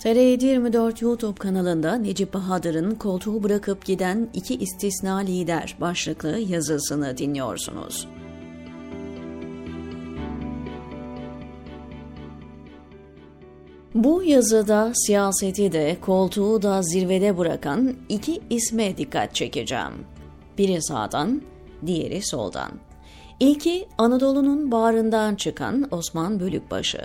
TR24 YouTube kanalında Necip Bahadır'ın koltuğu bırakıp giden iki istisna lider başlıklı yazısını dinliyorsunuz. Bu yazıda siyaseti de koltuğu da zirvede bırakan iki isme dikkat çekeceğim. Biri sağdan, diğeri soldan. İlki Anadolu'nun bağrından çıkan Osman Bölükbaşı.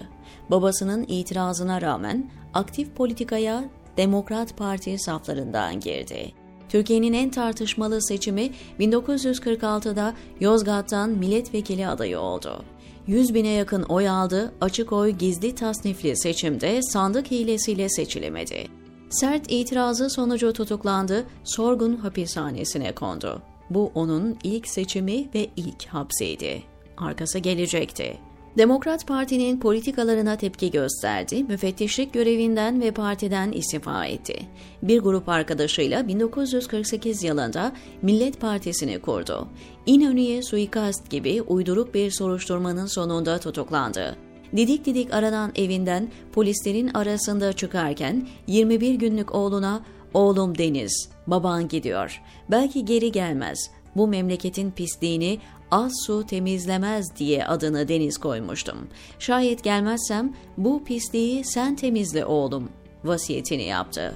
Babasının itirazına rağmen aktif politikaya Demokrat Parti saflarından girdi. Türkiye'nin en tartışmalı seçimi 1946'da Yozgat'tan milletvekili adayı oldu. 100 bine yakın oy aldı, açık oy gizli tasnifli seçimde sandık hilesiyle seçilemedi. Sert itirazı sonucu tutuklandı, sorgun hapishanesine kondu. Bu onun ilk seçimi ve ilk hapsiydi. Arkası gelecekti. Demokrat Parti'nin politikalarına tepki gösterdi, müfettişlik görevinden ve partiden istifa etti. Bir grup arkadaşıyla 1948 yılında Millet Partisi'ni kurdu. İnönü'ye suikast gibi uyduruk bir soruşturmanın sonunda tutuklandı. Didik didik aranan evinden polislerin arasında çıkarken 21 günlük oğluna "Oğlum Deniz, baban gidiyor. Belki geri gelmez. Bu memleketin pisliğini az su temizlemez diye adını Deniz koymuştum. Şayet gelmezsem bu pisliği sen temizle oğlum vasiyetini yaptı.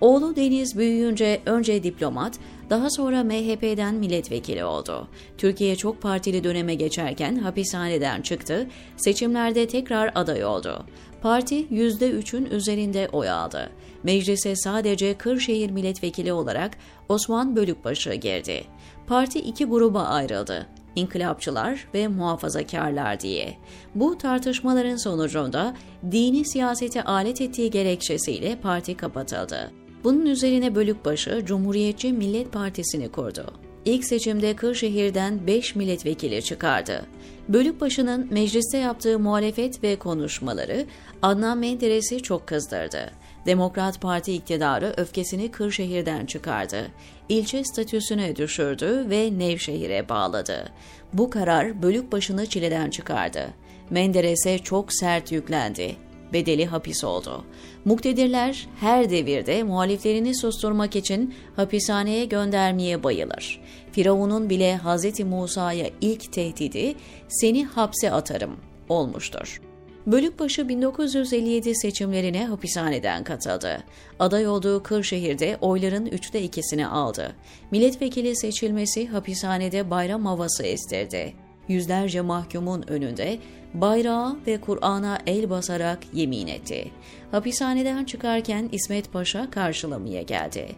Oğlu Deniz büyüyünce önce diplomat, daha sonra MHP'den milletvekili oldu. Türkiye çok partili döneme geçerken hapishaneden çıktı, seçimlerde tekrar aday oldu. Parti %3'ün üzerinde oy aldı. Meclise sadece Kırşehir milletvekili olarak Osman Bölükbaşı girdi. Parti iki gruba ayrıldı inkılapçılar ve muhafazakarlar diye. Bu tartışmaların sonucunda dini siyasete alet ettiği gerekçesiyle parti kapatıldı. Bunun üzerine Bölükbaşı Cumhuriyetçi Millet Partisi'ni kurdu. İlk seçimde Kırşehir'den 5 milletvekili çıkardı. Bölükbaşı'nın mecliste yaptığı muhalefet ve konuşmaları Adnan Menderes'i çok kızdırdı. Demokrat Parti iktidarı öfkesini Kırşehir'den çıkardı. İlçe statüsüne düşürdü ve Nevşehir'e bağladı. Bu karar bölük başını çileden çıkardı. Menderes'e çok sert yüklendi. Bedeli hapis oldu. Muktedirler her devirde muhaliflerini susturmak için hapishaneye göndermeye bayılır. Firavun'un bile Hz. Musa'ya ilk tehdidi seni hapse atarım olmuştur. Bölükbaşı 1957 seçimlerine hapishaneden katıldı. Aday olduğu Kırşehir'de oyların üçte ikisini aldı. Milletvekili seçilmesi hapishanede bayram havası estirdi. Yüzlerce mahkumun önünde bayrağa ve Kur'an'a el basarak yemin etti. Hapishaneden çıkarken İsmet Paşa karşılamaya geldi.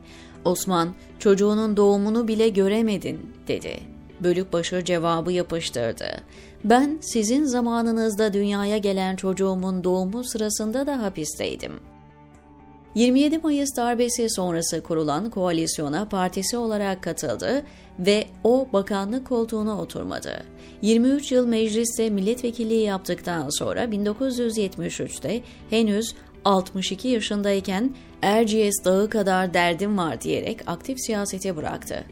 Osman, çocuğunun doğumunu bile göremedin, dedi. Bölükbaşı cevabı yapıştırdı. Ben sizin zamanınızda dünyaya gelen çocuğumun doğumu sırasında da hapisteydim. 27 Mayıs darbesi sonrası kurulan koalisyona partisi olarak katıldı ve o bakanlık koltuğuna oturmadı. 23 yıl mecliste milletvekilliği yaptıktan sonra 1973'te henüz 62 yaşındayken Erciyes Dağı kadar derdim var diyerek aktif siyasete bıraktı.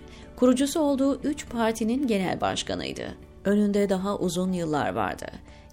Kurucusu olduğu üç partinin genel başkanıydı. Önünde daha uzun yıllar vardı.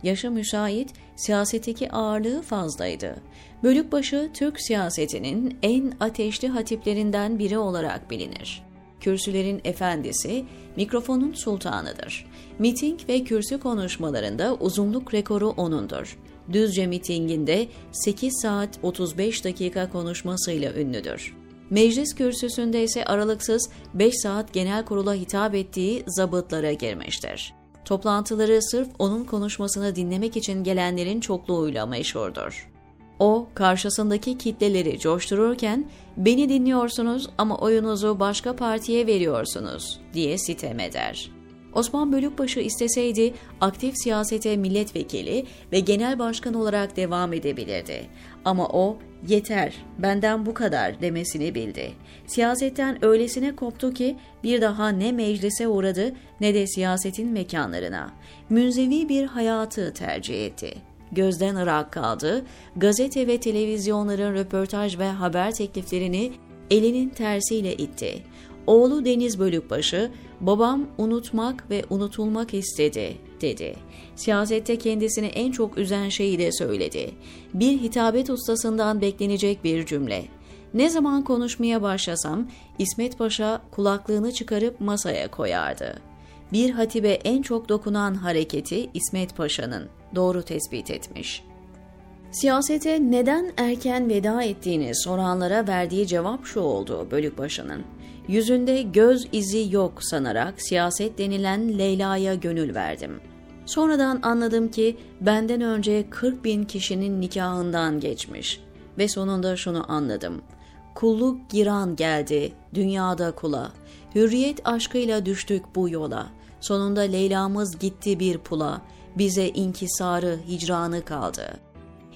Yaşı müsait, siyasetteki ağırlığı fazlaydı. Bölükbaşı Türk siyasetinin en ateşli hatiplerinden biri olarak bilinir. Kürsülerin efendisi, mikrofonun sultanıdır. Miting ve kürsü konuşmalarında uzunluk rekoru onundur. Düzce mitinginde 8 saat 35 dakika konuşmasıyla ünlüdür. Meclis kürsüsünde ise aralıksız 5 saat genel kurula hitap ettiği zabıtlara girmiştir. Toplantıları sırf onun konuşmasını dinlemek için gelenlerin çokluğuyla meşhurdur. O, karşısındaki kitleleri coştururken, beni dinliyorsunuz ama oyunuzu başka partiye veriyorsunuz diye sitem eder. Osman Bölükbaşı isteseydi aktif siyasete milletvekili ve genel başkan olarak devam edebilirdi. Ama o yeter benden bu kadar demesini bildi. Siyasetten öylesine koptu ki bir daha ne meclise uğradı ne de siyasetin mekanlarına. Münzevi bir hayatı tercih etti. Gözden ırak kaldı, gazete ve televizyonların röportaj ve haber tekliflerini elinin tersiyle itti. Oğlu Deniz Bölükbaşı, babam unutmak ve unutulmak istedi dedi. Siyasette kendisini en çok üzen şeyi de söyledi. Bir hitabet ustasından beklenecek bir cümle. Ne zaman konuşmaya başlasam İsmet Paşa kulaklığını çıkarıp masaya koyardı. Bir hatibe en çok dokunan hareketi İsmet Paşa'nın doğru tespit etmiş. Siyasete neden erken veda ettiğini soranlara verdiği cevap şu oldu Bölükbaşı'nın. Yüzünde göz izi yok sanarak siyaset denilen Leyla'ya gönül verdim. Sonradan anladım ki benden önce 40 bin kişinin nikahından geçmiş ve sonunda şunu anladım. Kulluk giran geldi, dünyada kula. Hürriyet aşkıyla düştük bu yola. Sonunda Leyla'mız gitti bir pula. Bize inkisarı, hicranı kaldı.''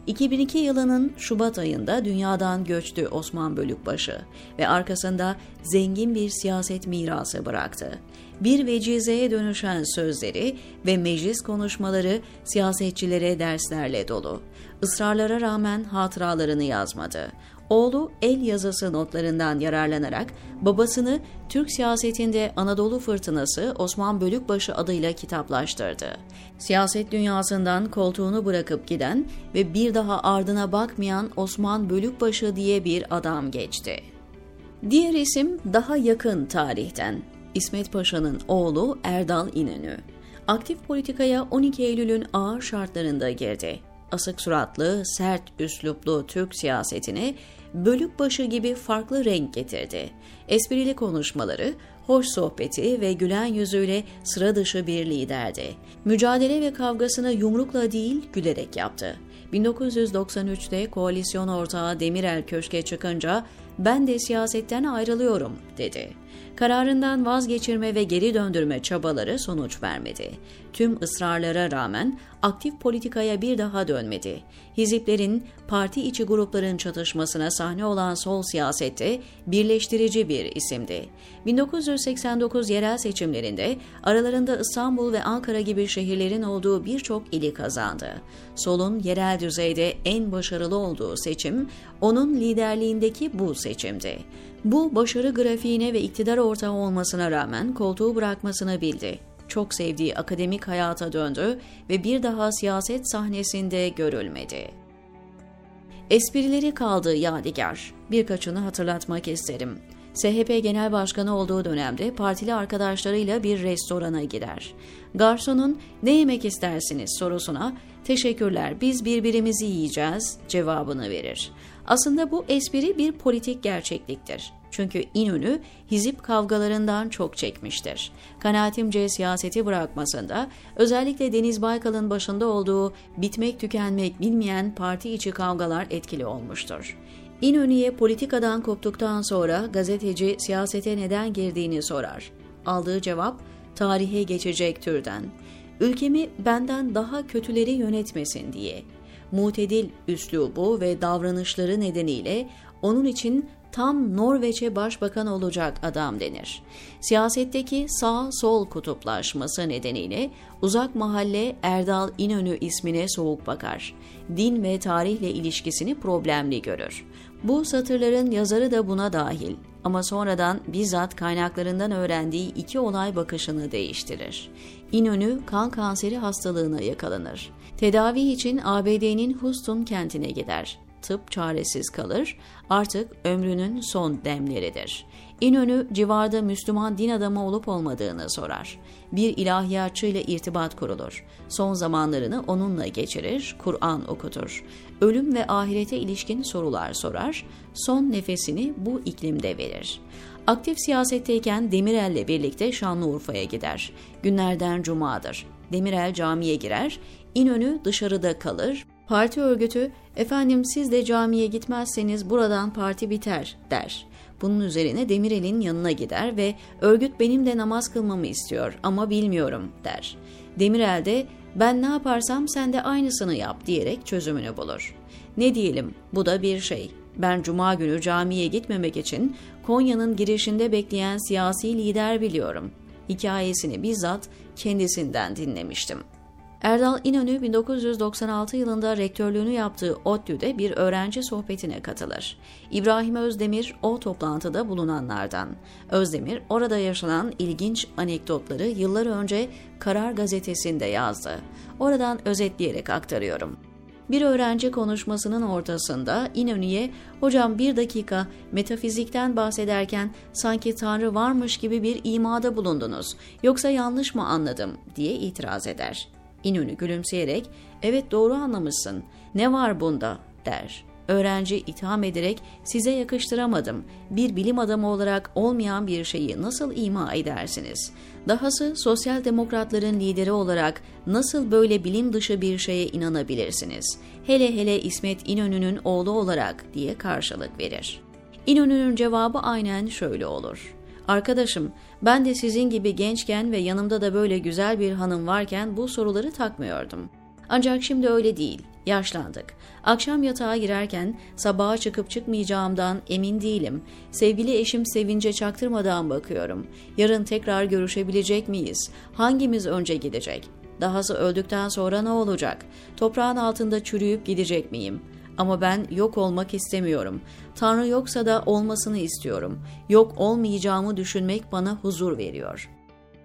2002 yılının Şubat ayında dünyadan göçtü Osman Bölükbaşı ve arkasında zengin bir siyaset mirası bıraktı. Bir vecizeye dönüşen sözleri ve meclis konuşmaları siyasetçilere derslerle dolu. Israrlara rağmen hatıralarını yazmadı. Oğlu el yazısı notlarından yararlanarak babasını Türk siyasetinde Anadolu Fırtınası Osman Bölükbaşı adıyla kitaplaştırdı. Siyaset dünyasından koltuğunu bırakıp giden ve bir daha ardına bakmayan Osman Bölükbaşı diye bir adam geçti. Diğer isim daha yakın tarihten. İsmet Paşa'nın oğlu Erdal İnönü. Aktif politikaya 12 Eylül'ün ağır şartlarında girdi asık suratlı, sert üsluplu Türk siyasetine bölükbaşı gibi farklı renk getirdi. Esprili konuşmaları, hoş sohbeti ve gülen yüzüyle sıra dışı bir liderdi. Mücadele ve kavgasını yumrukla değil gülerek yaptı. 1993'te koalisyon ortağı Demirel köşke çıkınca ben de siyasetten ayrılıyorum dedi. Kararından vazgeçirme ve geri döndürme çabaları sonuç vermedi. Tüm ısrarlara rağmen aktif politikaya bir daha dönmedi. Hiziplerin, parti içi grupların çatışmasına sahne olan sol siyasette birleştirici bir isimdi. 1989 yerel seçimlerinde aralarında İstanbul ve Ankara gibi şehirlerin olduğu birçok ili kazandı. Solun yerel düzeyde en başarılı olduğu seçim, onun liderliğindeki bu seçimdi. Bu başarı grafiğine ve iktidar ortağı olmasına rağmen koltuğu bırakmasını bildi. Çok sevdiği akademik hayata döndü ve bir daha siyaset sahnesinde görülmedi. Esprileri kaldı yadigar. Birkaçını hatırlatmak isterim. SHP Genel Başkanı olduğu dönemde partili arkadaşlarıyla bir restorana gider. Garsonun ne yemek istersiniz sorusuna teşekkürler biz birbirimizi yiyeceğiz cevabını verir. Aslında bu espri bir politik gerçekliktir. Çünkü İnönü hizip kavgalarından çok çekmiştir. Kanaatimce siyaseti bırakmasında özellikle Deniz Baykal'ın başında olduğu bitmek tükenmek bilmeyen parti içi kavgalar etkili olmuştur. İnönü'ye politikadan koptuktan sonra gazeteci siyasete neden girdiğini sorar. Aldığı cevap tarihe geçecek türden. Ülkemi benden daha kötüleri yönetmesin diye. Mutedil üslubu ve davranışları nedeniyle onun için tam Norveç'e başbakan olacak adam denir. Siyasetteki sağ-sol kutuplaşması nedeniyle uzak mahalle Erdal İnönü ismine soğuk bakar. Din ve tarihle ilişkisini problemli görür. Bu satırların yazarı da buna dahil ama sonradan bizzat kaynaklarından öğrendiği iki olay bakışını değiştirir. İnönü kan kanseri hastalığına yakalanır. Tedavi için ABD'nin Houston kentine gider tıp çaresiz kalır, artık ömrünün son demleridir. İnönü civarda Müslüman din adamı olup olmadığını sorar. Bir ilahiyatçı ile irtibat kurulur. Son zamanlarını onunla geçirir, Kur'an okutur. Ölüm ve ahirete ilişkin sorular sorar, son nefesini bu iklimde verir. Aktif siyasetteyken Demirel'le birlikte Şanlıurfa'ya gider. Günlerden cumadır. Demirel camiye girer, İnönü dışarıda kalır, Parti örgütü, efendim siz de camiye gitmezseniz buradan parti biter der. Bunun üzerine Demirel'in yanına gider ve örgüt benim de namaz kılmamı istiyor ama bilmiyorum der. Demirel de ben ne yaparsam sen de aynısını yap diyerek çözümünü bulur. Ne diyelim bu da bir şey. Ben cuma günü camiye gitmemek için Konya'nın girişinde bekleyen siyasi lider biliyorum. Hikayesini bizzat kendisinden dinlemiştim. Erdal İnönü 1996 yılında rektörlüğünü yaptığı ODTÜ'de bir öğrenci sohbetine katılır. İbrahim Özdemir o toplantıda bulunanlardan. Özdemir orada yaşanan ilginç anekdotları yıllar önce Karar Gazetesi'nde yazdı. Oradan özetleyerek aktarıyorum. Bir öğrenci konuşmasının ortasında İnönü'ye hocam bir dakika metafizikten bahsederken sanki Tanrı varmış gibi bir imada bulundunuz yoksa yanlış mı anladım diye itiraz eder. İnönü gülümseyerek evet doğru anlamışsın ne var bunda der. Öğrenci itham ederek size yakıştıramadım. Bir bilim adamı olarak olmayan bir şeyi nasıl ima edersiniz? Dahası sosyal demokratların lideri olarak nasıl böyle bilim dışı bir şeye inanabilirsiniz? Hele hele İsmet İnönü'nün oğlu olarak diye karşılık verir. İnönü'nün cevabı aynen şöyle olur. Arkadaşım, ben de sizin gibi gençken ve yanımda da böyle güzel bir hanım varken bu soruları takmıyordum. Ancak şimdi öyle değil. Yaşlandık. Akşam yatağa girerken sabaha çıkıp çıkmayacağımdan emin değilim. Sevgili eşim sevince çaktırmadan bakıyorum. Yarın tekrar görüşebilecek miyiz? Hangimiz önce gidecek? Dahası öldükten sonra ne olacak? Toprağın altında çürüyüp gidecek miyim? Ama ben yok olmak istemiyorum. Tanrı yoksa da olmasını istiyorum. Yok olmayacağımı düşünmek bana huzur veriyor.''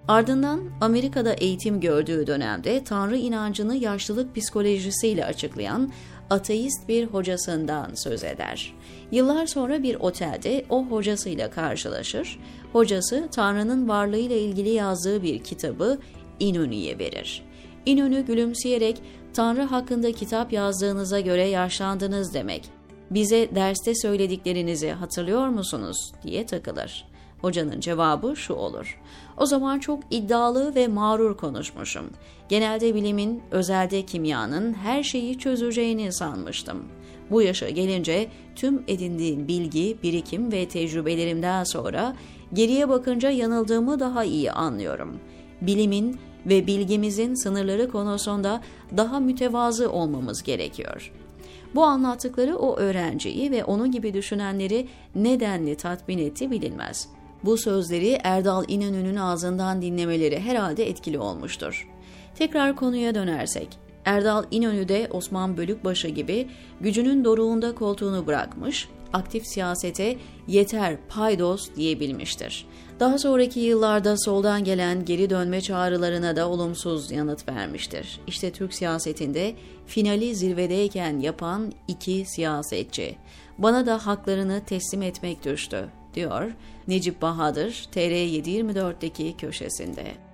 Ardından Amerika'da eğitim gördüğü dönemde Tanrı inancını yaşlılık psikolojisiyle açıklayan ateist bir hocasından söz eder. Yıllar sonra bir otelde o hocasıyla karşılaşır. Hocası Tanrı'nın varlığıyla ilgili yazdığı bir kitabı İnönü'ye verir. İnönü gülümseyerek Tanrı hakkında kitap yazdığınıza göre yaşlandınız demek. Bize derste söylediklerinizi hatırlıyor musunuz diye takılır. Hocanın cevabı şu olur. O zaman çok iddialı ve mağrur konuşmuşum. Genelde bilimin, özelde kimyanın her şeyi çözeceğini sanmıştım. Bu yaşa gelince tüm edindiğim bilgi, birikim ve tecrübelerimden sonra geriye bakınca yanıldığımı daha iyi anlıyorum. Bilimin ve bilgimizin sınırları konusunda daha mütevazı olmamız gerekiyor. Bu anlattıkları o öğrenciyi ve onun gibi düşünenleri nedenli tatmin etti bilinmez. Bu sözleri Erdal İnönü'nün ağzından dinlemeleri herhalde etkili olmuştur. Tekrar konuya dönersek, Erdal İnönü de Osman Bölükbaşı gibi gücünün doruğunda koltuğunu bırakmış, aktif siyasete yeter paydos diyebilmiştir. Daha sonraki yıllarda soldan gelen geri dönme çağrılarına da olumsuz yanıt vermiştir. İşte Türk siyasetinde finali zirvedeyken yapan iki siyasetçi. Bana da haklarını teslim etmek düştü diyor Necip Bahadır TR724'deki köşesinde.